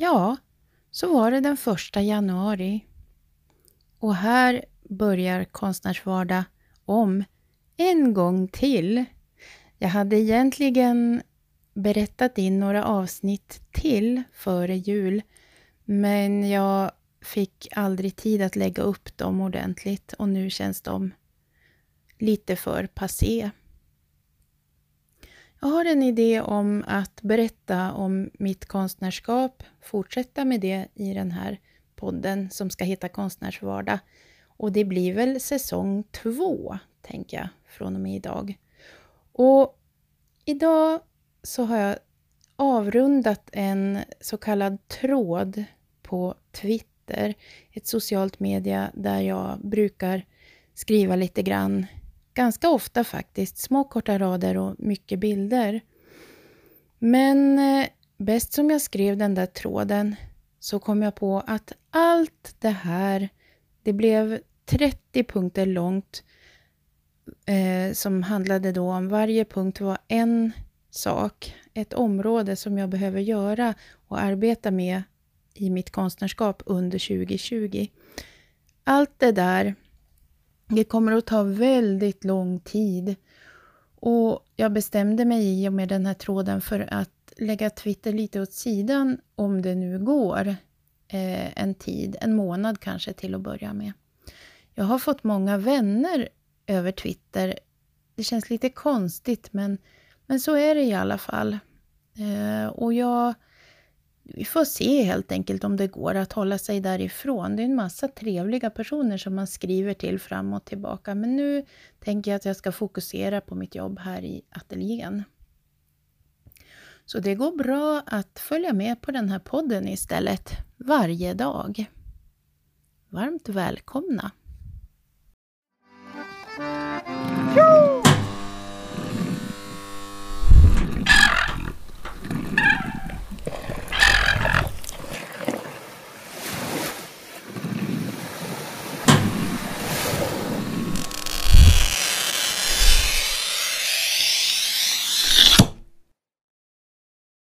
Ja, så var det den första januari. Och här börjar Konstnärsvardag om en gång till. Jag hade egentligen berättat in några avsnitt till före jul, men jag fick aldrig tid att lägga upp dem ordentligt och nu känns de lite för passé. Jag har en idé om att berätta om mitt konstnärskap, fortsätta med det i den här podden som ska heta Konstnärsvardag. Och det blir väl säsong två, tänker jag, från och med idag. Och idag så har jag avrundat en så kallad tråd på Twitter, ett socialt media där jag brukar skriva lite grann Ganska ofta faktiskt, små korta rader och mycket bilder. Men eh, bäst som jag skrev den där tråden så kom jag på att allt det här, det blev 30 punkter långt eh, som handlade då om varje punkt var en sak, ett område som jag behöver göra och arbeta med i mitt konstnärskap under 2020. Allt det där det kommer att ta väldigt lång tid. Och jag bestämde mig i och med den här tråden för att lägga Twitter lite åt sidan om det nu går eh, en tid, en månad kanske till att börja med. Jag har fått många vänner över Twitter. Det känns lite konstigt men, men så är det i alla fall. Eh, och jag vi får se helt enkelt om det går att hålla sig därifrån. Det är en massa trevliga personer som man skriver till fram och tillbaka. Men nu tänker jag att jag ska fokusera på mitt jobb här i ateljén. Så det går bra att följa med på den här podden istället varje dag. Varmt välkomna!